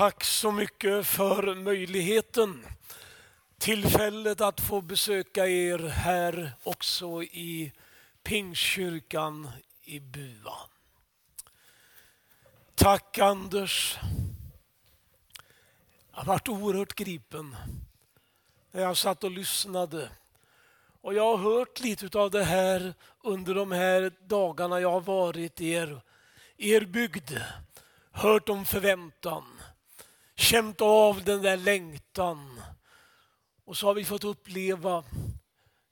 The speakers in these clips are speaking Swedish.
Tack så mycket för möjligheten, tillfället att få besöka er här också i Pingstkyrkan i Bua. Tack Anders. Jag varit oerhört gripen när jag satt och lyssnade. Och jag har hört lite av det här under de här dagarna jag har varit i er, er bygd. Hört om förväntan känt av den där längtan. Och så har vi fått uppleva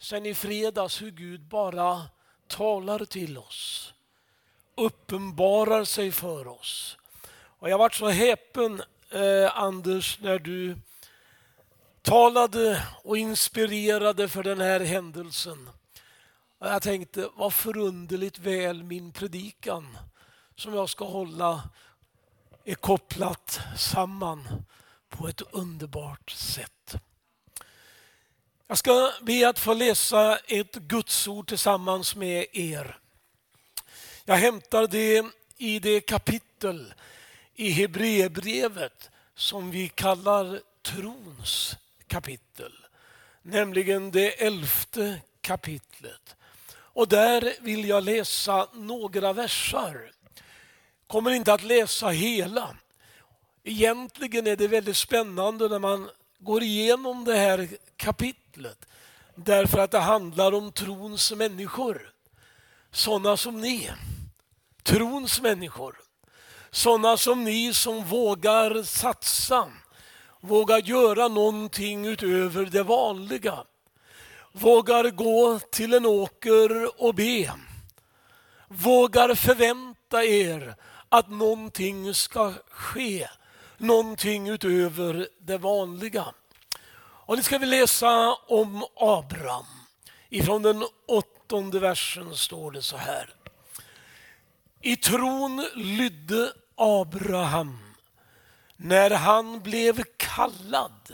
sen i fredags hur Gud bara talar till oss. Uppenbarar sig för oss. Och jag varit så häpen eh, Anders när du talade och inspirerade för den här händelsen. Och jag tänkte, vad förunderligt väl min predikan som jag ska hålla är kopplat samman på ett underbart sätt. Jag ska be att få läsa ett gudsord tillsammans med er. Jag hämtar det i det kapitel i Hebreerbrevet som vi kallar trons kapitel, nämligen det elfte kapitlet. Och där vill jag läsa några versar kommer inte att läsa hela. Egentligen är det väldigt spännande när man går igenom det här kapitlet. Därför att det handlar om trons människor. Sådana som ni. Trons människor. Sådana som ni som vågar satsa. Vågar göra någonting utöver det vanliga. Vågar gå till en åker och be. Vågar förvänta er att någonting ska ske, någonting utöver det vanliga. Och nu ska vi läsa om Abraham. Ifrån den åttonde versen står det så här. I tron lydde Abraham när han blev kallad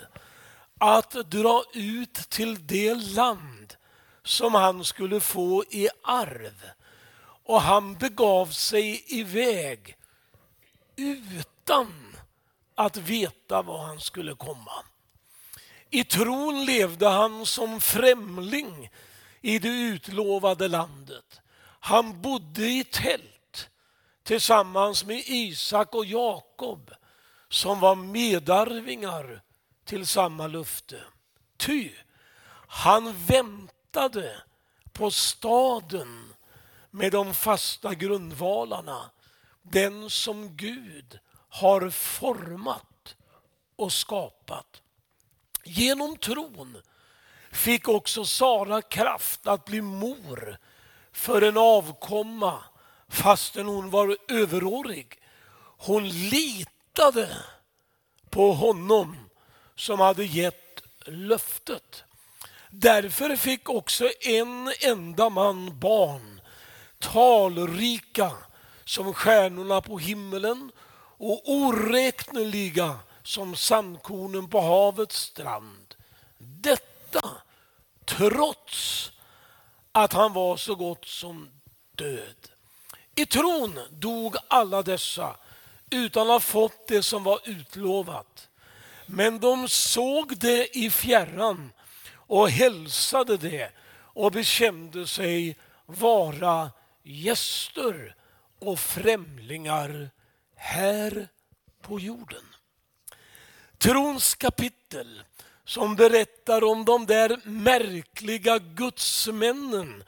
att dra ut till det land som han skulle få i arv och han begav sig iväg utan att veta var han skulle komma. I tron levde han som främling i det utlovade landet. Han bodde i tält tillsammans med Isak och Jakob som var medarvingar till samma löfte. Ty han väntade på staden med de fasta grundvalarna. Den som Gud har format och skapat. Genom tron fick också Sara kraft att bli mor för en avkomma fastän hon var överårig. Hon litade på honom som hade gett löftet. Därför fick också en enda man barn talrika som stjärnorna på himmelen och oräkneliga som sandkornen på havets strand. Detta trots att han var så gott som död. I tron dog alla dessa utan att ha fått det som var utlovat. Men de såg det i fjärran och hälsade det och bekände sig vara gäster och främlingar här på jorden. Trons kapitel som berättar om de där märkliga gudsmännen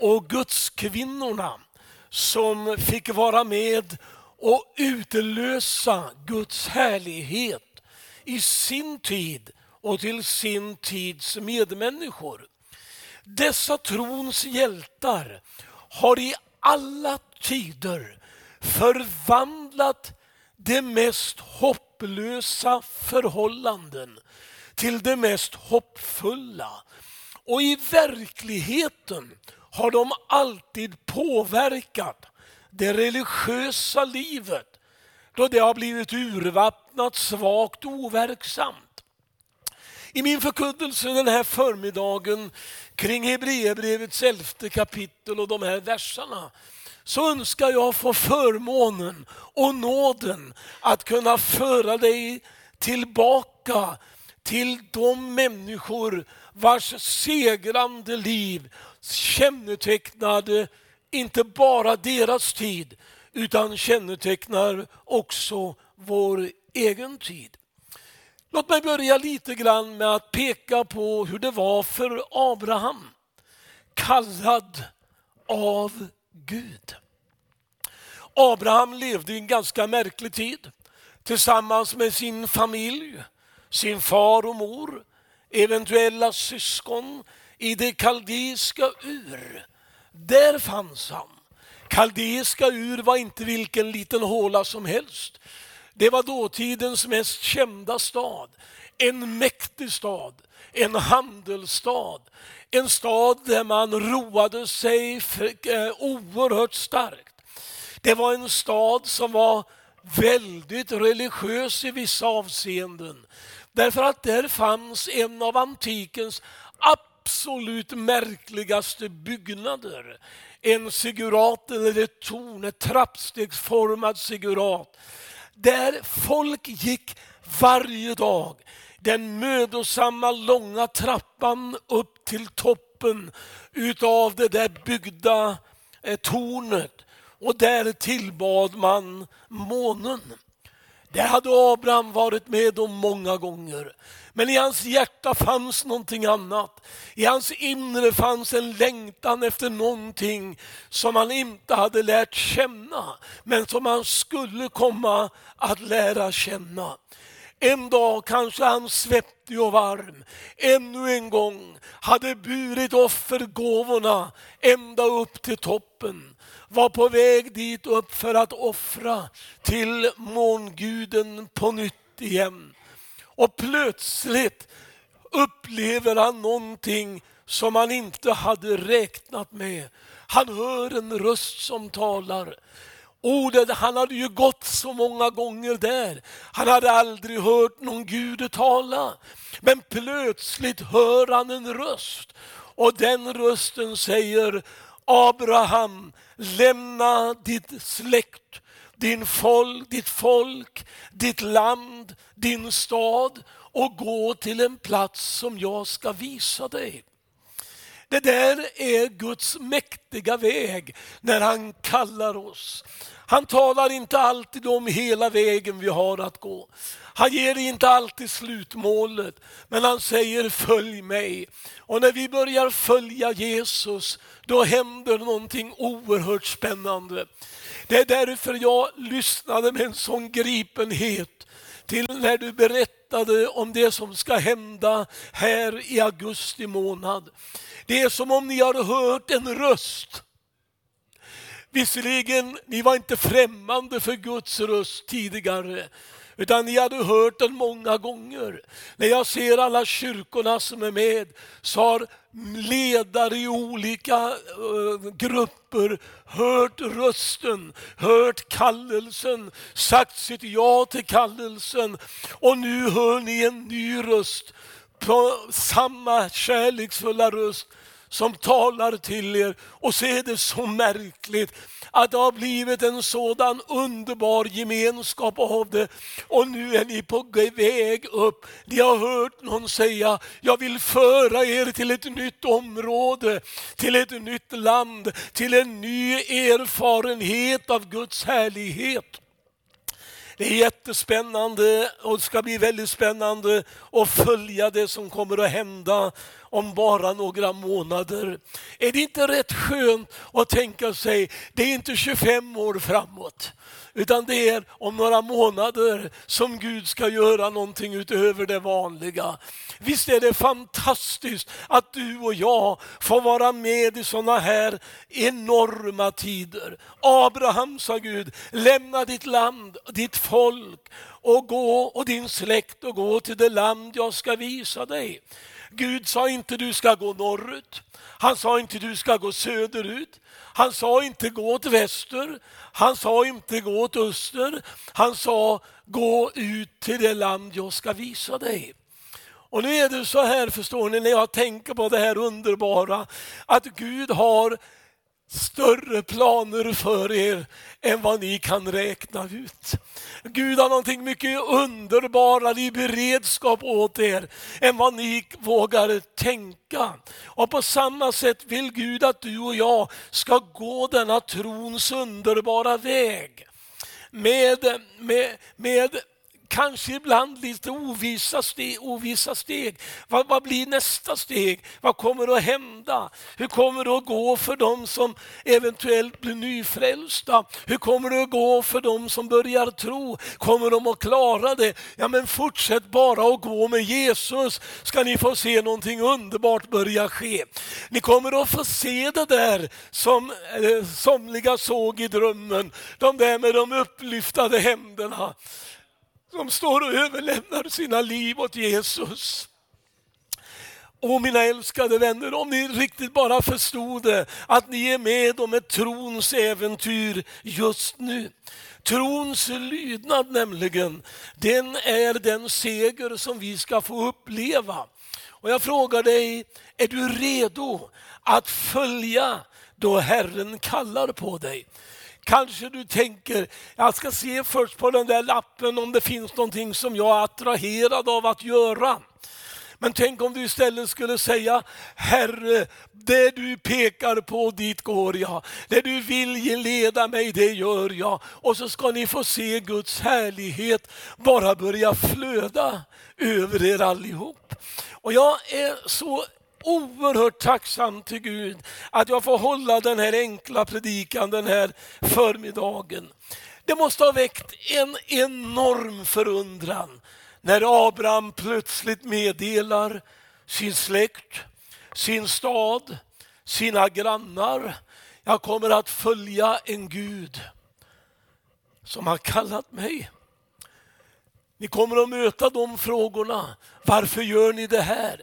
och gudskvinnorna som fick vara med och utlösa Guds härlighet i sin tid och till sin tids medmänniskor. Dessa trons hjältar har i alla tider förvandlat de mest hopplösa förhållanden till det mest hoppfulla. Och i verkligheten har de alltid påverkat det religiösa livet då det har blivit urvattnat, svagt och overksamt. I min förkunnelse den här förmiddagen kring Hebreerbrevets elfte kapitel och de här verserna så önskar jag få förmånen och nåden att kunna föra dig tillbaka till de människor vars segrande liv kännetecknade inte bara deras tid utan kännetecknar också vår egen tid. Låt mig börja lite grann med att peka på hur det var för Abraham. Kallad av Gud. Abraham levde i en ganska märklig tid tillsammans med sin familj, sin far och mor, eventuella syskon i det kaldeiska Ur. Där fanns han. Kaldeiska Ur var inte vilken liten håla som helst. Det var dåtidens mest kända stad. En mäktig stad, en handelsstad. En stad där man roade sig eh, oerhört starkt. Det var en stad som var väldigt religiös i vissa avseenden. Därför att där fanns en av antikens absolut märkligaste byggnader. En sigurat eller ett torn, ett trappstegsformat sigurat. Där folk gick varje dag den mödosamma långa trappan upp till toppen utav det där byggda eh, tornet och där tillbad man månen. Det hade Abraham varit med om många gånger. Men i hans hjärta fanns någonting annat. I hans inre fanns en längtan efter någonting som han inte hade lärt känna, men som han skulle komma att lära känna. En dag kanske han svettig och varm ännu en gång hade burit offergåvorna ända upp till toppen var på väg dit upp för att offra till månguden på nytt igen. Och plötsligt upplever han någonting som han inte hade räknat med. Han hör en röst som talar. Ordet, han hade ju gått så många gånger där. Han hade aldrig hört någon Gud tala. Men plötsligt hör han en röst. Och den rösten säger Abraham, lämna ditt släkt, din folk, ditt folk, ditt land, din stad och gå till en plats som jag ska visa dig. Det där är Guds mäktiga väg när han kallar oss. Han talar inte alltid om hela vägen vi har att gå. Han ger inte alltid slutmålet, men han säger följ mig. Och när vi börjar följa Jesus, då händer någonting oerhört spännande. Det är därför jag lyssnade med en sån gripenhet till när du berättade om det som ska hända här i augusti månad. Det är som om ni har hört en röst. Visserligen, ni var inte främmande för Guds röst tidigare, utan ni hade hört den många gånger. När jag ser alla kyrkorna som är med så har ledare i olika eh, grupper hört rösten, hört kallelsen, sagt sitt ja till kallelsen och nu hör ni en ny röst på samma kärleksfulla röst som talar till er. Och så är det så märkligt att det har blivit en sådan underbar gemenskap av det. Och nu är ni på väg upp. Ni har hört någon säga, jag vill föra er till ett nytt område, till ett nytt land, till en ny erfarenhet av Guds härlighet. Det är jättespännande och det ska bli väldigt spännande att följa det som kommer att hända om bara några månader. Är det inte rätt skönt att tänka sig, det är inte 25 år framåt, utan det är om några månader som Gud ska göra någonting utöver det vanliga. Visst är det fantastiskt att du och jag får vara med i sådana här enorma tider. Abraham sa Gud, lämna ditt land, ditt folk och gå och din släkt och gå till det land jag ska visa dig. Gud sa inte du ska gå norrut. Han sa inte du ska gå söderut. Han sa inte gå åt väster. Han sa inte gå åt öster. Han sa gå ut till det land jag ska visa dig. Och nu är det så här, förstår ni, när jag tänker på det här underbara, att Gud har större planer för er än vad ni kan räkna ut. Gud har någonting mycket underbarare i beredskap åt er än vad ni vågar tänka. Och på samma sätt vill Gud att du och jag ska gå denna trons underbara väg. Med, med, med kanske ibland lite ovissa steg. Ovissa steg. Vad, vad, blir nästa steg? Vad kommer att hända? Hur kommer det att gå för dem som eventuellt blir nyfrälsta? Hur kommer det att gå för dem som börjar tro? Kommer de att klara det? Ja men fortsätt bara att gå med Jesus ska ni få se någonting underbart börja ske. Ni kommer att få se det där som eh, somliga såg i drömmen. De där med de upplyftade händerna som står och överlämnar sina liv åt Jesus. Och mina älskade vänner, om ni riktigt bara förstod det, att ni är med om ett trons äventyr just nu. Trons lydnad nämligen, den är den seger som vi ska få uppleva. Och jag frågar dig, är du redo att följa då Herren kallar på dig? Kanske du tänker, jag ska se först på den där lappen om det finns någonting som jag är attraherad av att göra. Men tänk om du istället skulle säga, Herre, det du pekar på dit går jag. Det du vill leda mig, det gör jag. Och så ska ni få se Guds härlighet bara börja flöda över er allihop. Och jag är så oerhört tacksam till Gud att jag får hålla den här enkla predikan den här förmiddagen. Det måste ha väckt en enorm förundran när Abraham plötsligt meddelar sin släkt, sin stad, sina grannar. Jag kommer att följa en Gud som har kallat mig. Ni kommer att möta de frågorna. Varför gör ni det här?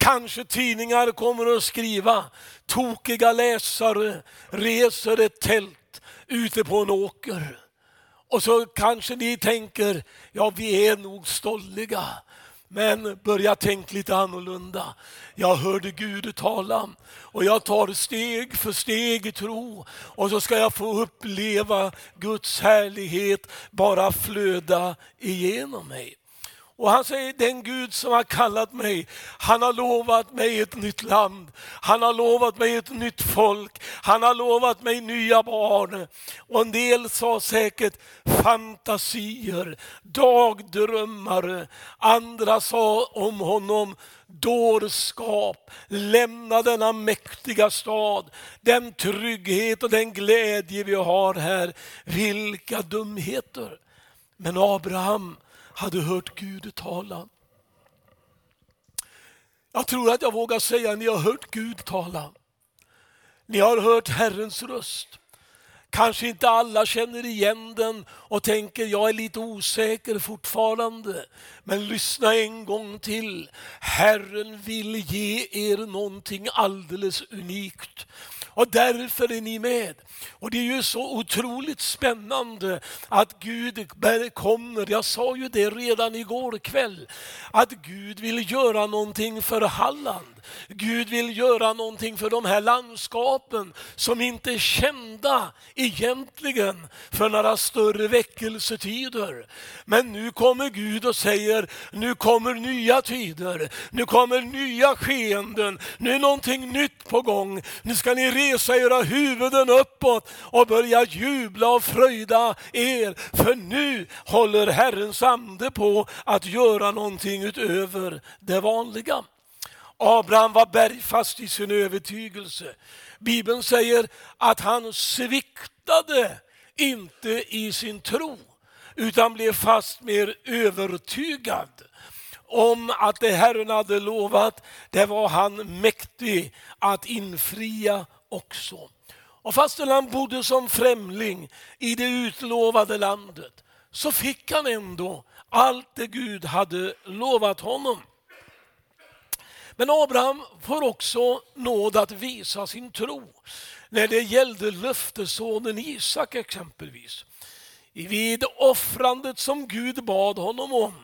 Kanske tidningar kommer att skriva, tokiga läsare reser ett tält ute på en åker. Och så kanske ni tänker, ja vi är nog stolliga. Men börja tänka lite annorlunda. Jag hörde Gud tala och jag tar steg för steg i tro och så ska jag få uppleva Guds härlighet bara flöda igenom mig. Och han säger, den Gud som har kallat mig, han har lovat mig ett nytt land. Han har lovat mig ett nytt folk. Han har lovat mig nya barn. Och en del sa säkert fantasier, dagdrömmar. Andra sa om honom dårskap. Lämna denna mäktiga stad, den trygghet och den glädje vi har här. Vilka dumheter. Men Abraham, hade hört Gud tala. Jag tror att jag vågar säga att ni har hört Gud tala. Ni har hört Herrens röst. Kanske inte alla känner igen den och tänker jag är lite osäker fortfarande. Men lyssna en gång till. Herren vill ge er någonting alldeles unikt. Och därför är ni med. Och det är ju så otroligt spännande att Gud kommer, jag sa ju det redan igår kväll, att Gud vill göra någonting för Halland. Gud vill göra någonting för de här landskapen som inte är kända egentligen för några större väckelsetider. Men nu kommer Gud och säger, nu kommer nya tider, nu kommer nya skeenden, nu är någonting nytt på gång. Nu ska ni resa era huvuden uppåt och börja jubla och fröjda er, för nu håller Herrens ande på att göra någonting utöver det vanliga. Abraham var bergfast i sin övertygelse. Bibeln säger att han sviktade inte i sin tro utan blev fast mer övertygad om att det Herren hade lovat, det var han mäktig att infria också. Och fastän han bodde som främling i det utlovade landet så fick han ändå allt det Gud hade lovat honom. Men Abraham får också nåd att visa sin tro när det gällde löftesonen Isak exempelvis. Vid offrandet som Gud bad honom om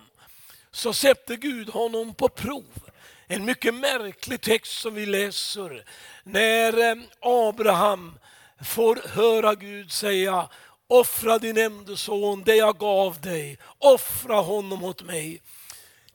så sätter Gud honom på prov. En mycket märklig text som vi läser när eh, Abraham får höra Gud säga offra din enda son, det jag gav dig, offra honom åt mig.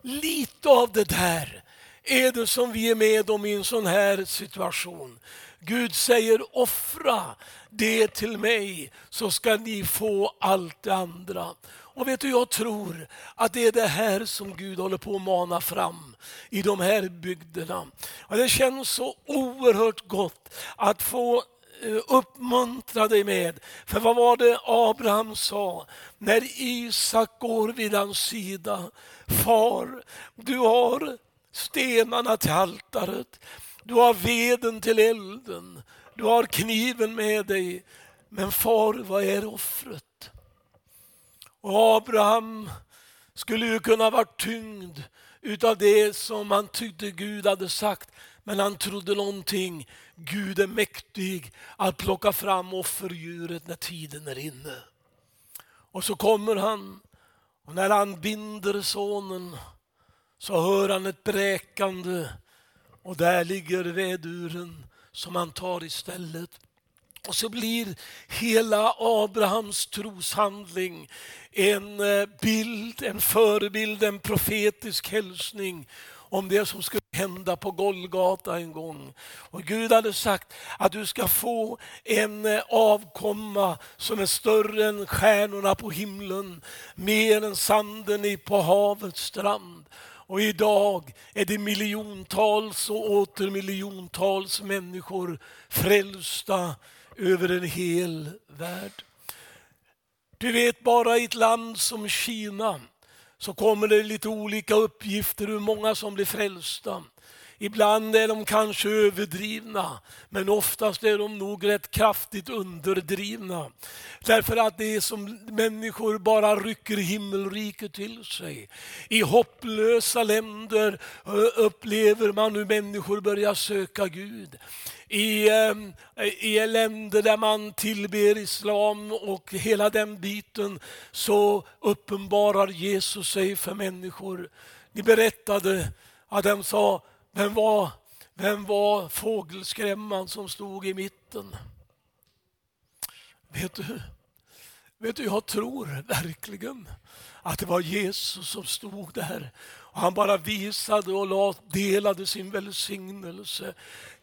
Lite av det där är det som vi är med om i en sån här situation. Gud säger offra det till mig så ska ni få allt det andra. Och vet du, jag tror att det är det här som Gud håller på att mana fram i de här bygderna. Och det känns så oerhört gott att få eh, uppmuntra dig med. För vad var det Abraham sa när Isak går vid hans sida? Far, du har stenarna till altaret, du har veden till elden, du har kniven med dig. Men far, vad är offret? Och Abraham skulle ju kunna vara tyngd utav det som han tyckte Gud hade sagt. Men han trodde någonting. Gud är mäktig att plocka fram offerdjuret när tiden är inne. Och så kommer han och när han binder sonen så hör han ett bräkande och där ligger väduren som han tar istället. Och så blir hela Abrahams troshandling en eh, bild, en förebild, en profetisk hälsning om det som skulle hända på Golgata en gång. Och Gud hade sagt att du ska få en eh, avkomma som är större än stjärnorna på himlen, mer än sanden på havets strand. Och idag är det miljontals och åter miljontals människor frälsta över en hel värld. Du vet, bara i ett land som Kina så kommer det lite olika uppgifter hur många som blir frälsta. Ibland är de kanske överdrivna, men oftast är de nog rätt kraftigt underdrivna. Därför att det är som människor bara rycker himmelriket till sig. I hopplösa länder upplever man hur människor börjar söka Gud i, i länder där man tillber islam och hela den biten så uppenbarar Jesus sig för människor. Ni berättade att de sa, vem var, vem var fågelskrämman som stod i mitten? Vet du, vet du, jag tror verkligen att det var Jesus som stod där och han bara visade och delade sin välsignelse.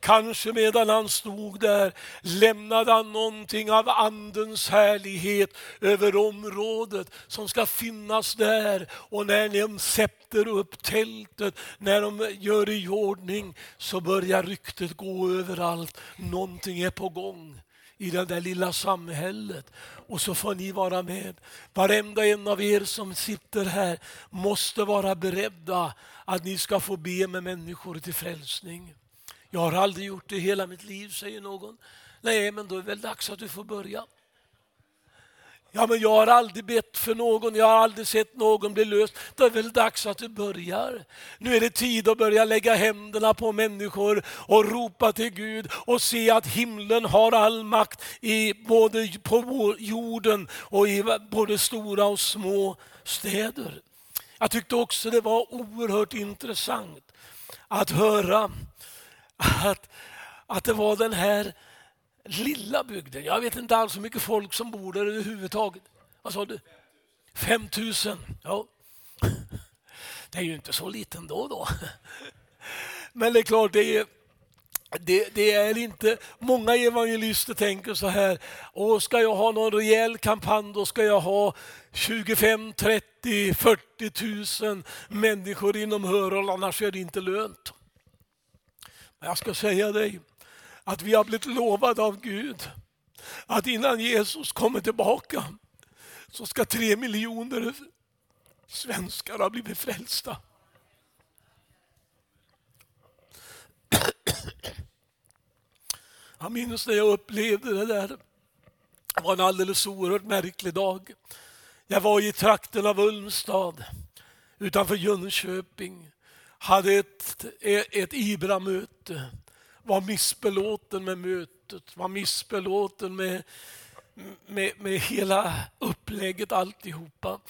Kanske medan han stod där lämnade han någonting av andens härlighet över området som ska finnas där. Och när de sätter upp tältet, när de gör i ordning så börjar ryktet gå överallt. Någonting är på gång i det där lilla samhället. Och så får ni vara med. Varenda en av er som sitter här måste vara beredda att ni ska få be med människor till frälsning. Jag har aldrig gjort det i hela mitt liv, säger någon. Nej, men då är det väl dags att du får börja. Ja, men jag har aldrig bett för någon, jag har aldrig sett någon bli löst. Då är det väl dags att du börjar. Nu är det tid att börja lägga händerna på människor och ropa till Gud och se att himlen har all makt i både på jorden och i både stora och små städer. Jag tyckte också det var oerhört intressant att höra att, att det var den här lilla bygden. Jag vet inte alls hur mycket folk som bor där överhuvudtaget. Vad sa du? 5000. Ja. Det är ju inte så liten då. då. Men det är klart, det är, det, det, är inte... Många evangelister tänker så här, Åh, ska jag ha någon rejäl kampanj då ska jag ha 25, 30, 40 000 människor inom hörhåll, annars är det inte lönt. Men jag ska säga dig att vi har blivit lovade av Gud att innan Jesus kommer tillbaka så ska tre miljoner svenskar ha blivit frälsta. Jag minns när jag upplevde det där. Det var en alldeles oerhört märklig dag. Jag var i trakten av Ulmstad utanför Jönköping hade ett, ett IBRA-möte, var missbelåten med mötet, var missbelåten med, med, med hela upplägget alltihopa.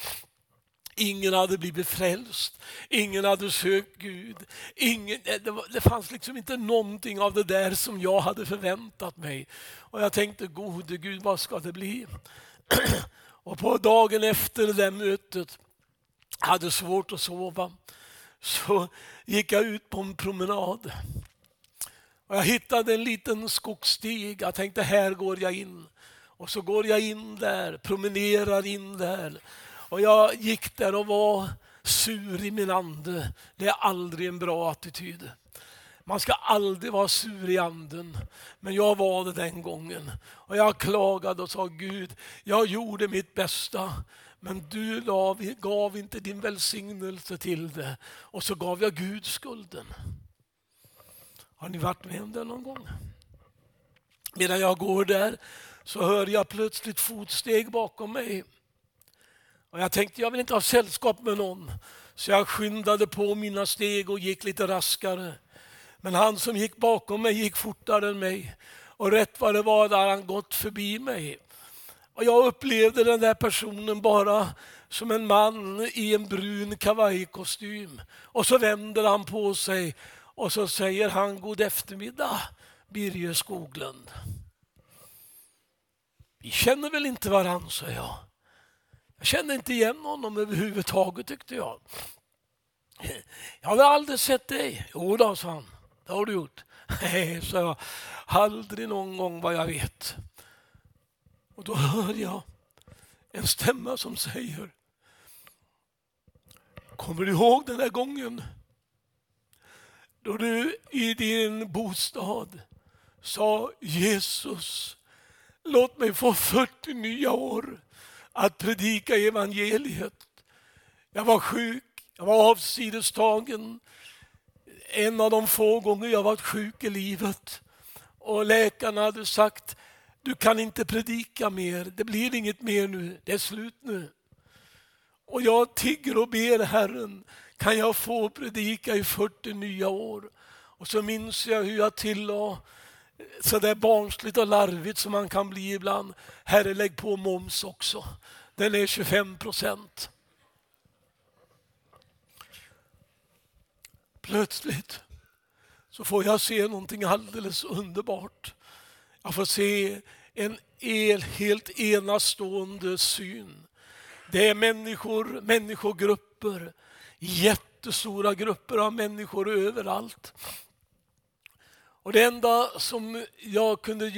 Ingen hade blivit frälst, ingen hade sökt Gud. Ingen, eh, det, var, det, fanns liksom inte någonting av det där som jag hade förväntat mig. Och jag tänkte, gode Gud, vad ska det bli? Och på dagen efter det där mötet, hade svårt att sova, så gick jag ut på en promenad. Och jag hittade en liten skogsstig. Jag tänkte, här går jag in. Och så går jag in där, promenerar in där. Och jag gick där och var sur i min ande. Det är aldrig en bra attityd. Man ska aldrig vara sur i anden. Men jag var det den gången. Och jag klagade och sa Gud, jag gjorde mitt bästa. Men du gav inte din välsignelse till det. Och så gav jag Gud skulden. Har ni varit med om det någon gång? Medan jag går där så hör jag plötsligt fotsteg bakom mig. Och jag tänkte jag vill inte ha sällskap med någon. Så jag skyndade på mina steg och gick lite raskare. Men han som gick bakom mig gick fortare än mig. Och rätt vad det var hade han gått förbi mig. Och jag upplevde den där personen bara som en man i en brun kavajkostym. Och så vänder han på sig och så säger han god eftermiddag Birger Skoglund. Vi känner väl inte varandra, sa jag. Jag kände inte igen honom överhuvudtaget tyckte jag. Jag har aldrig sett dig. Jo då, sa han. Det har du gjort. Nej, sa jag. Aldrig någon gång vad jag vet. Och då hör jag en stämma som säger Kommer du ihåg den där gången då du i din bostad sa Jesus, låt mig få 40 nya år att predika evangeliet. Jag var sjuk, jag var avsidestagen. En av de få gånger jag varit sjuk i livet. Och läkarna hade sagt, du kan inte predika mer, det blir inget mer nu, det är slut nu. Och jag tigger och ber Herren, kan jag få predika i 40 nya år? Och så minns jag hur jag tillade så där barnsligt och larvigt som man kan bli ibland. Herre, lägg på moms också. Den är 25 procent. Plötsligt så får jag se någonting alldeles underbart. Jag får se en el, helt enastående syn. Det är människor, människogrupper, jättestora grupper av människor överallt. Och det enda som jag kunde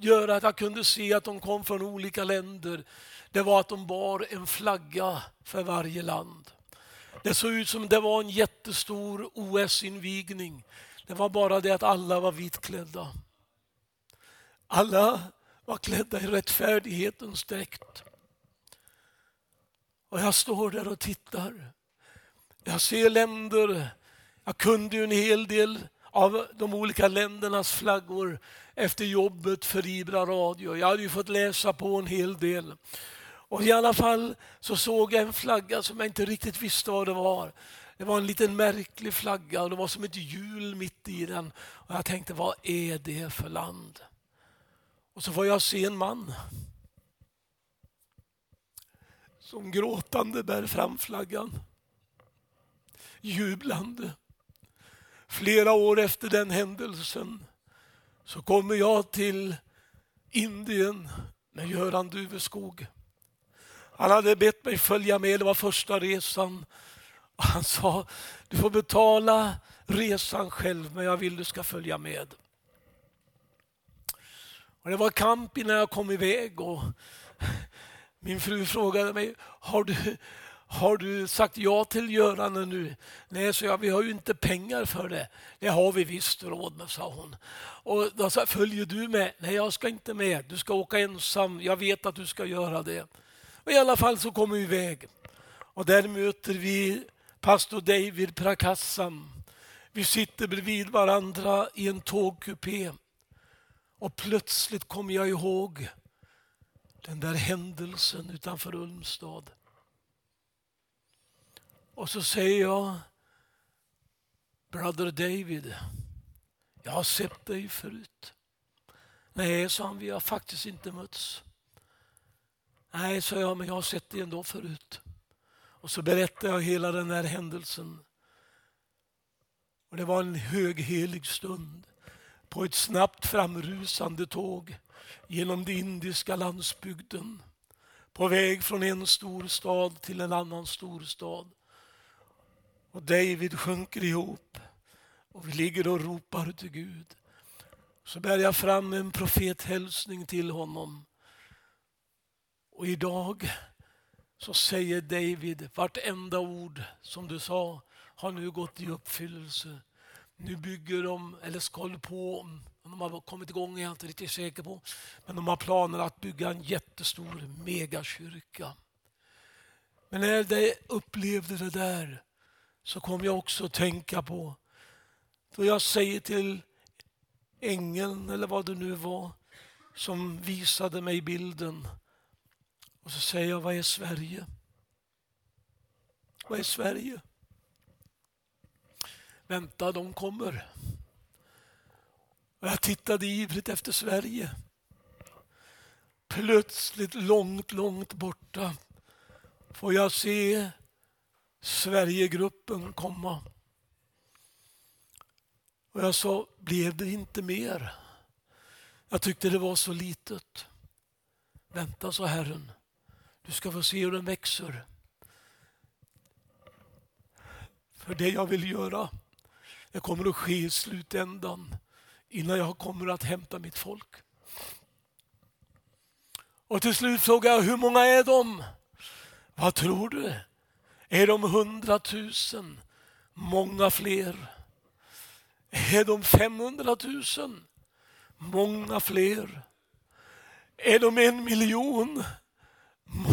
göra, att jag kunde se att de kom från olika länder, det var att de bar en flagga för varje land. Det såg ut som det var en jättestor OS-invigning. Det var bara det att alla var vitklädda. Alla var klädda i rättfärdighetens dräkt. Och jag står där och tittar. Jag ser länder. Jag kunde ju en hel del av de olika ländernas flaggor efter jobbet för Ibra Radio. Jag hade ju fått läsa på en hel del. Och I alla fall så såg jag en flagga som jag inte riktigt visste vad det var. Det var en liten märklig flagga och det var som ett hjul mitt i den. Och Jag tänkte, vad är det för land? Och så får jag se en man som gråtande bär fram flaggan. Jublande. Flera år efter den händelsen så kommer jag till Indien med Göran Duveskog. Han hade bett mig följa med, det var första resan. Han sa, du får betala resan själv men jag vill du ska följa med. Och det var kamp innan jag kom iväg och min fru frågade mig, har du, har du sagt ja till Göran nu? Nej, så jag, vi har ju inte pengar för det. Det har vi visst råd med, sa hon. Och då sa följer du med? Nej, jag ska inte med. Du ska åka ensam. Jag vet att du ska göra det. Och I alla fall så kommer vi iväg. Och där möter vi pastor David Prakassam. Vi sitter bredvid varandra i en tågkupé. Och plötsligt kommer jag ihåg den där händelsen utanför Ulmstad. Och så säger jag, Brother David, jag har sett dig förut. Nej, sa han, vi har faktiskt inte mötts. Nej, sa jag, men jag har sett dig ändå förut. Och så berättade jag hela den här händelsen. Och Det var en höghelig stund på ett snabbt framrusande tåg genom den indiska landsbygden på väg från en stor stad till en annan stor stad. Och David sjunker ihop och vi ligger och ropar till Gud. Så bär jag fram en profethälsning till honom. Och idag så säger David, vartenda ord som du sa har nu gått i uppfyllelse. Nu bygger de, eller ska på, om de har kommit igång är jag inte riktigt säker på, men de har planer att bygga en jättestor megakyrka. Men när de upplevde det där så kom jag också att tänka på då jag säger till ängeln eller vad det nu var som visade mig bilden och så säger jag, vad är Sverige? Vad är Sverige? Vänta, de kommer. Och jag tittade ivrigt efter Sverige. Plötsligt långt, långt borta får jag se Sverigegruppen komma. Och jag sa, blev det inte mer? Jag tyckte det var så litet. Vänta, sa Herren. Du ska få se hur den växer. För det jag vill göra, det kommer att ske i slutändan innan jag kommer att hämta mitt folk. Och till slut frågade jag, hur många är de? Vad tror du? Är de hundratusen? Många fler. Är de 500 000? Många fler. Är de en miljon?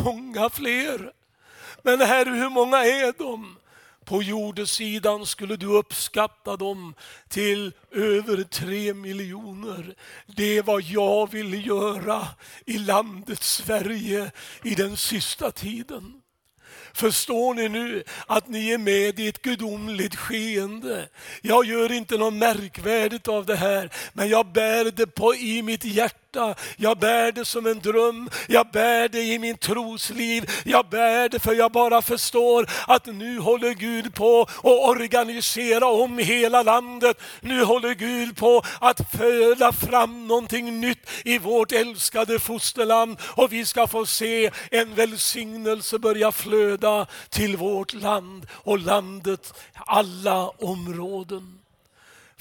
Många fler. Men Herre, hur många är de? På jordesidan skulle du uppskatta dem till över tre miljoner. Det är vad jag vill göra i landet Sverige i den sista tiden. Förstår ni nu att ni är med i ett gudomligt skeende? Jag gör inte något märkvärdigt av det här, men jag bär det på i mitt hjärta hjärta. Jag bär det som en dröm. Jag bär det i min trosliv. Jag bär det för jag bara förstår att nu håller Gud på att organisera om hela landet. Nu håller Gud på att föda fram någonting nytt i vårt älskade fosterland och vi ska få se en välsignelse börja flöda till vårt land och landets alla områden.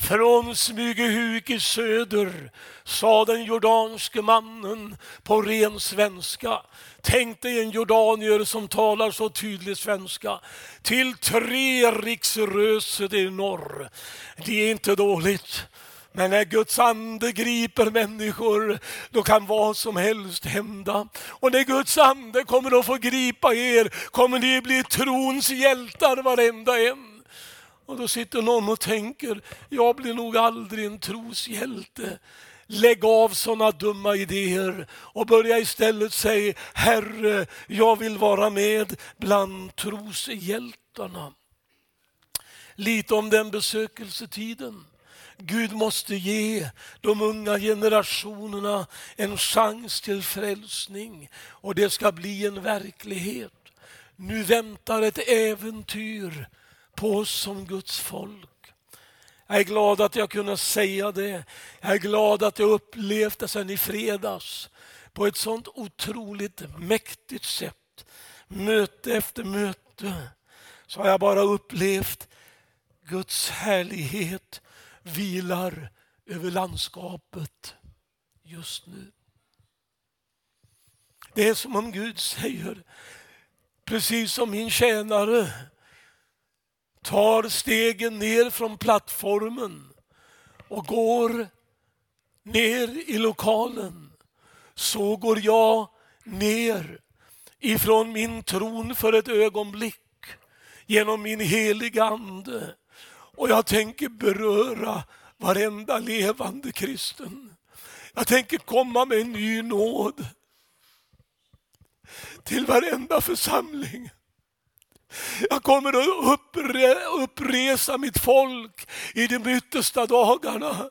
Från Smygehuk i söder, sa den jordanske mannen på ren svenska. Tänk dig en jordanier som talar så tydlig svenska. Till tre riksröset i norr. Det är inte dåligt. Men när Guds ande griper människor, då kan vad som helst hända. Och när Guds ande kommer att få gripa er, kommer ni bli trons hjältar varenda en. Och då sitter någon och tänker, jag blir nog aldrig en troshjälte. Lägg av sådana dumma idéer och börja istället säga, Herre, jag vill vara med bland troshjältarna. Lite om den besökelsetiden. Gud måste ge de unga generationerna en chans till frälsning och det ska bli en verklighet. Nu väntar ett äventyr på oss som Guds folk. Jag är glad att jag kunde säga det. Jag är glad att jag upplevt det sen i fredags på ett sånt otroligt mäktigt sätt. Möte efter möte så har jag bara upplevt Guds härlighet vilar över landskapet just nu. Det är som om Gud säger, precis som min tjänare tar stegen ner från plattformen och går ner i lokalen, så går jag ner ifrån min tron för ett ögonblick genom min heliga Ande. Och jag tänker beröra varenda levande kristen. Jag tänker komma med en ny nåd till varenda församling. Jag kommer att uppre, uppresa mitt folk i de yttersta dagarna.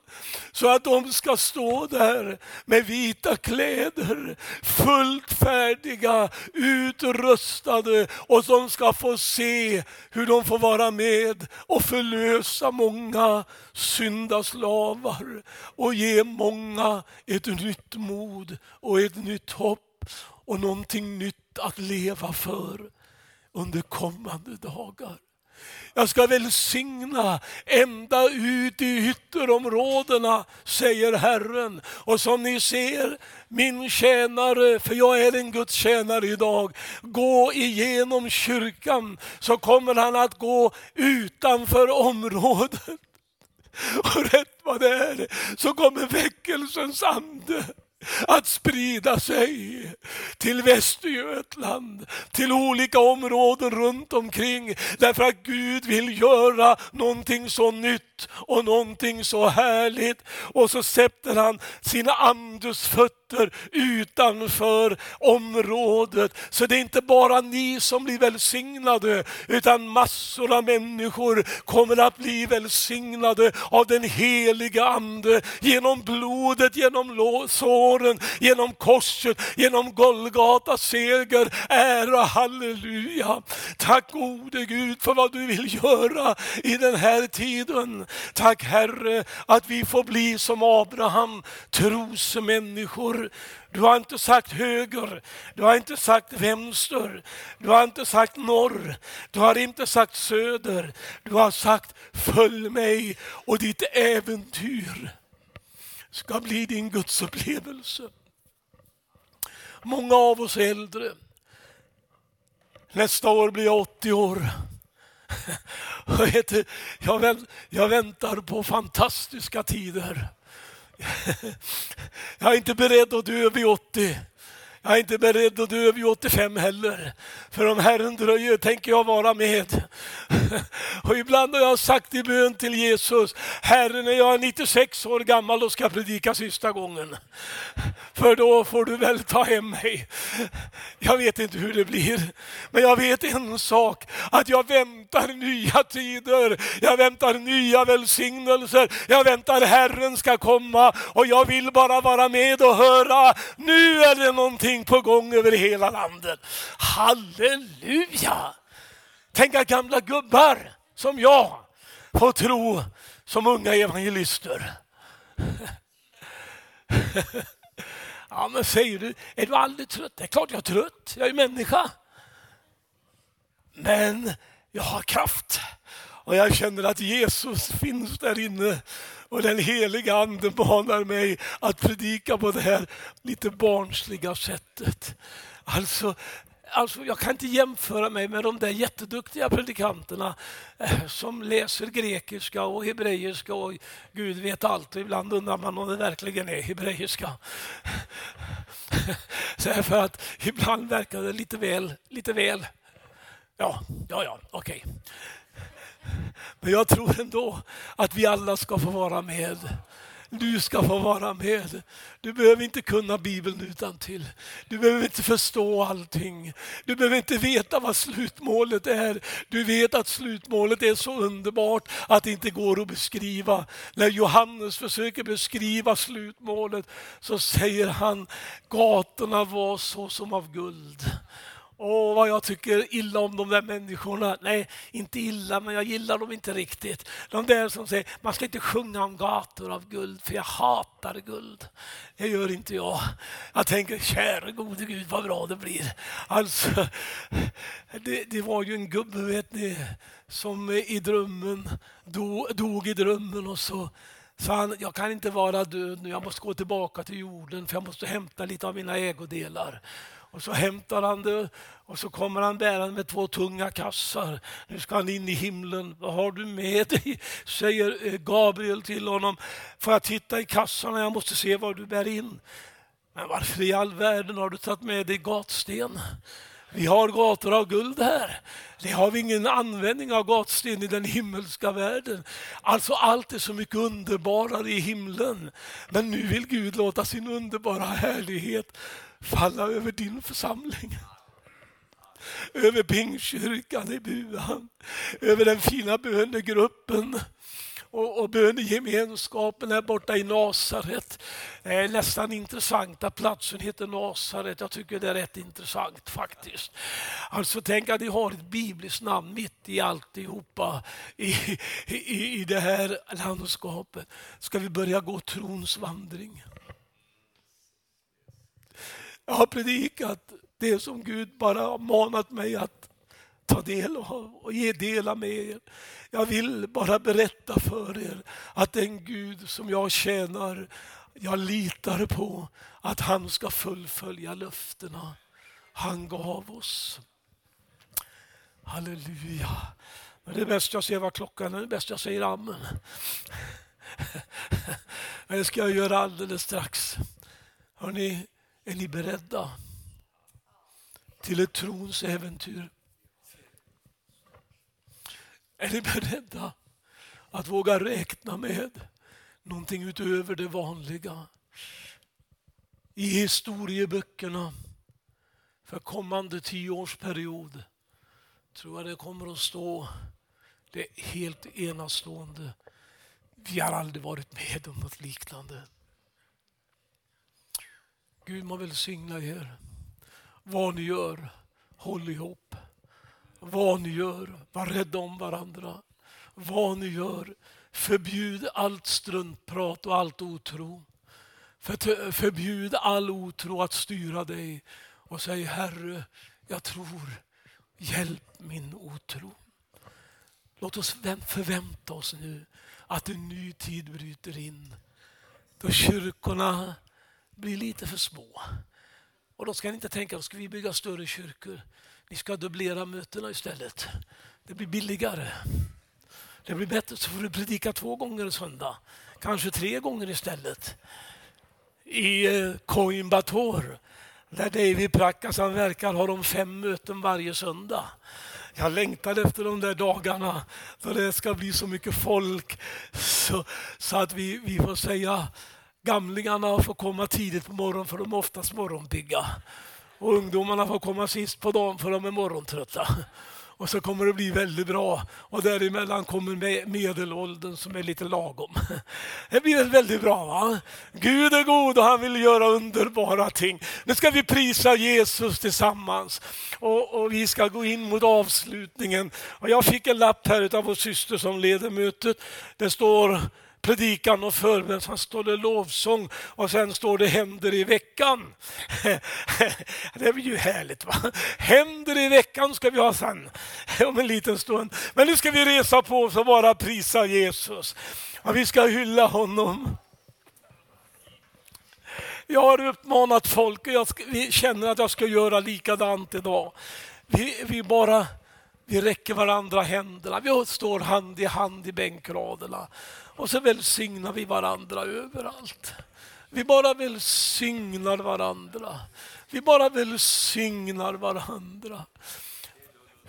Så att de ska stå där med vita kläder, fullt färdiga, utrustade och som ska få se hur de får vara med och förlösa många syndaslavar och ge många ett nytt mod och ett nytt hopp och någonting nytt att leva för under kommande dagar. Jag ska välsigna ända ut i ytterområdena, säger Herren. Och som ni ser, min tjänare, för jag är en Guds tjänare idag, gå igenom kyrkan så kommer han att gå utanför området. Och rätt vad det är så kommer väckelsens ande att sprida sig till Västergötland, till olika områden runt omkring. Därför att Gud vill göra någonting så nytt och någonting så härligt. Och så sätter han sina andes fötter utanför området. Så det är inte bara ni som blir välsignade, utan massor av människor kommer att bli välsignade av den heliga Ande genom blodet, genom såren, genom korset, genom Golgata seger. Ära, halleluja. Tack gode Gud för vad du vill göra i den här tiden. Tack Herre att vi får bli som Abraham, trosmänniskor. Du har inte sagt höger, du har inte sagt vänster, du har inte sagt norr, du har inte sagt söder. Du har sagt följ mig och ditt äventyr ska bli din gudsupplevelse. Många av oss är äldre. Nästa år blir jag 80 år. Jag väntar på fantastiska tider. Jag är inte beredd att dö vid 80. Jag är inte beredd att dö vid 85 heller. För om Herren dröjer tänker jag vara med. Och ibland har jag sagt i bön till Jesus, Herre när jag är 96 år gammal och ska predika sista gången. För då får du väl ta hem mig. Jag vet inte hur det blir, men jag vet en sak, att jag väntar nya tider. Jag väntar nya välsignelser. Jag väntar Herren ska komma och jag vill bara vara med och höra, nu är det någonting på gång över hela landet. Halleluja! Tänk att gamla gubbar som jag får tro som unga evangelister. Ja, men säger du, är du aldrig trött? Det är klart jag är trött, jag är människa. Men jag har kraft och jag känner att Jesus finns där inne och den heliga Ande manar mig att predika på det här lite barnsliga sättet. Alltså, Alltså, jag kan inte jämföra mig med de där jätteduktiga predikanterna eh, som läser grekiska och hebreiska och Gud vet allt. Och ibland undrar man om det verkligen är hebreiska. för att ibland verkar det lite väl, lite väl. Ja, ja, ja, okej. Okay. Men jag tror ändå att vi alla ska få vara med du ska få vara med. Du behöver inte kunna Bibeln utan till. Du behöver inte förstå allting. Du behöver inte veta vad slutmålet är. Du vet att slutmålet är så underbart att det inte går att beskriva. När Johannes försöker beskriva slutmålet så säger han, gatorna var så som av guld Åh, vad jag tycker illa om de där människorna. Nej, inte illa, men jag gillar dem inte riktigt. De där som säger, man ska inte sjunga om gator av guld, för jag hatar guld. Det gör inte jag. Jag tänker, käre gode Gud, vad bra det blir. Alltså, det, det var ju en gubbe, vet ni, som i drömmen, dog, dog i drömmen och så sa han, jag kan inte vara död nu, jag måste gå tillbaka till jorden för jag måste hämta lite av mina ägodelar. Och så hämtar han det och så kommer han bärande med två tunga kassar. Nu ska han in i himlen. Vad har du med dig? Säger eh, Gabriel till honom. Får jag titta i kassarna? Jag måste se vad du bär in. Men varför i all världen har du tagit med dig gatsten? Vi har gator av guld här. Det har vi ingen användning av gatsten i den himmelska världen. Alltså allt är så mycket underbarare i himlen. Men nu vill Gud låta sin underbara härlighet falla över din församling. över Pingstkyrkan i Buan, över den fina bönegruppen och, och bönegemenskapen här borta i Nasaret. är nästan intressant att platsen heter Nasaret. Jag tycker det är rätt intressant faktiskt. Alltså tänk att ni har ett bibliskt namn mitt i alltihopa i, i, i det här landskapet. Ska vi börja gå trons vandring? Jag har predikat det som Gud bara har manat mig att ta del av och ge dela med er. Jag vill bara berätta för er att den Gud som jag tjänar, jag litar på att han ska fullfölja löftena han gav oss. Halleluja. Men det är bäst jag ser vad klockan är, det är bäst jag säger amen. Men det ska jag göra alldeles strax. Hörrni, är ni beredda till ett trons äventyr? Är ni beredda att våga räkna med någonting utöver det vanliga? I historieböckerna för kommande tioårsperiod tror jag det kommer att stå det helt enastående. Vi har aldrig varit med om något liknande. Gud må välsigna er. Vad ni gör, håll ihop. Vad ni gör, var rädda om varandra. Vad ni gör, förbjud allt struntprat och allt otro. För, förbjud all otro att styra dig och säg Herre, jag tror, hjälp min otro. Låt oss förvänta oss nu att en ny tid bryter in. Då kyrkorna blir lite för små. Och då ska ni inte tänka, då ska vi bygga större kyrkor? Ni ska dubblera mötena istället. Det blir billigare. Det blir bättre, så får du predika två gånger en söndag. Kanske tre gånger istället. I eh, Coimbatore, där David Prakkasan verkar, har de fem möten varje söndag. Jag längtar efter de där dagarna då det ska bli så mycket folk så, så att vi, vi får säga gamlingarna får komma tidigt på morgonen för de är oftast morgonpigga. Och ungdomarna får komma sist på dagen för de är morgontrötta. Och så kommer det bli väldigt bra. Och däremellan kommer medelåldern som är lite lagom. Det blir väldigt bra. va? Gud är god och han vill göra underbara ting. Nu ska vi prisa Jesus tillsammans. Och, och vi ska gå in mot avslutningen. Och jag fick en lapp här av vår syster som leder mötet. Det står predikan och förbön, sen står det lovsång och sen står det händer i veckan. Det blir ju härligt. va? Händer i veckan ska vi ha sen, om en liten stund. Men nu ska vi resa på oss och bara prisa Jesus. Och vi ska hylla honom. Jag har uppmanat folk och jag känner att jag ska göra likadant idag. Vi, vi bara vi räcker varandra händerna, vi står hand i hand i bänkraderna. Och så välsignar vi varandra överallt. Vi bara välsignar varandra. Vi bara välsignar varandra.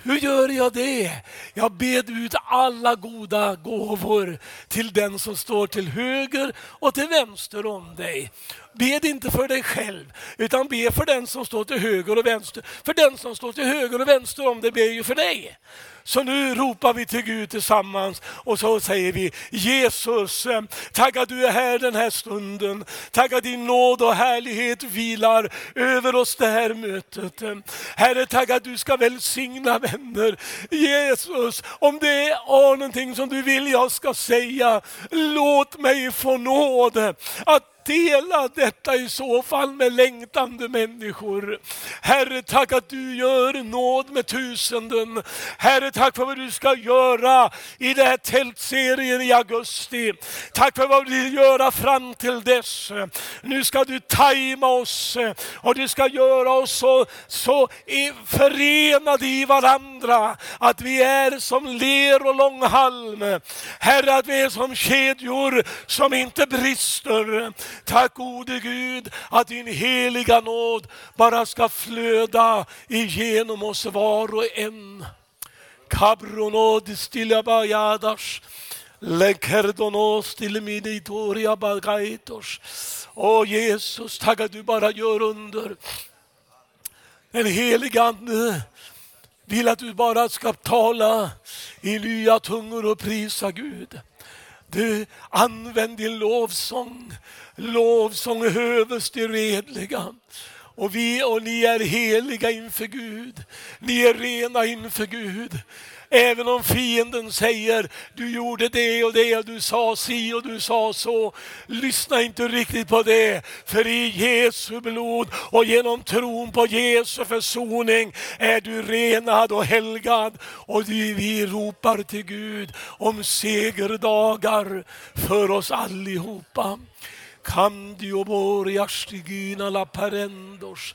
Hur gör jag det? Jag bed ut alla goda gåvor till den som står till höger och till vänster om dig. Bed inte för dig själv, utan be för den som står till höger och vänster. För den som står till höger och vänster om det ber ju för dig. Så nu ropar vi till Gud tillsammans och så säger vi Jesus, eh, tack att du är här den här stunden. Tack att din nåd och härlighet vilar över oss det här mötet. Herre, tack att du ska välsigna vänner. Jesus, om det är någonting som du vill jag ska säga, låt mig få nåd att dela detta i så fall med längtande människor. Herre, tack att du gör nåd med tusenden. Herre, tack för vad du ska göra i den här tältserien i augusti. Tack för vad du vill göra fram till dess. Nu ska du tajma oss och du ska göra oss så, så förenade i varandra att vi är som ler och långhalm. Herre, att vi är som kedjor som inte brister. Tack gode Gud att din heliga nåd bara ska flöda igenom oss var och en. Kabronod stillabajadas. Lekerdonos till minitoria bagaitos. Åh Jesus, tack att du bara gör under. En helig ande vill att du bara ska tala i nya tungor och prisa Gud. Du, använd din lovsång. Lovsång hövs de redliga. Och vi och ni är heliga inför Gud. Ni är rena inför Gud. Även om fienden säger, du gjorde det och det och du sa si och du sa så. Lyssna inte riktigt på det. För i Jesu blod och genom tron på Jesu försoning är du renad och helgad. Och vi ropar till Gud om segerdagar för oss allihopa. Candio boriastigina la parendos.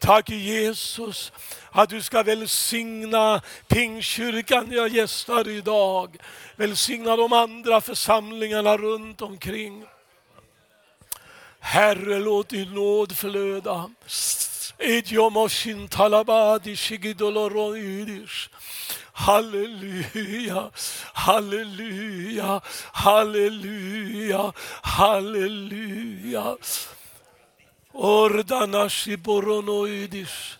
Tack Jesus att du ska välsigna Pingkyrkan jag gästar idag. Välsigna de andra församlingarna runt omkring. Herre, låt din nåd flöda. Halleluja. Halleluja, halleluja, halleluja, Ορτανάς υπορονοίδης,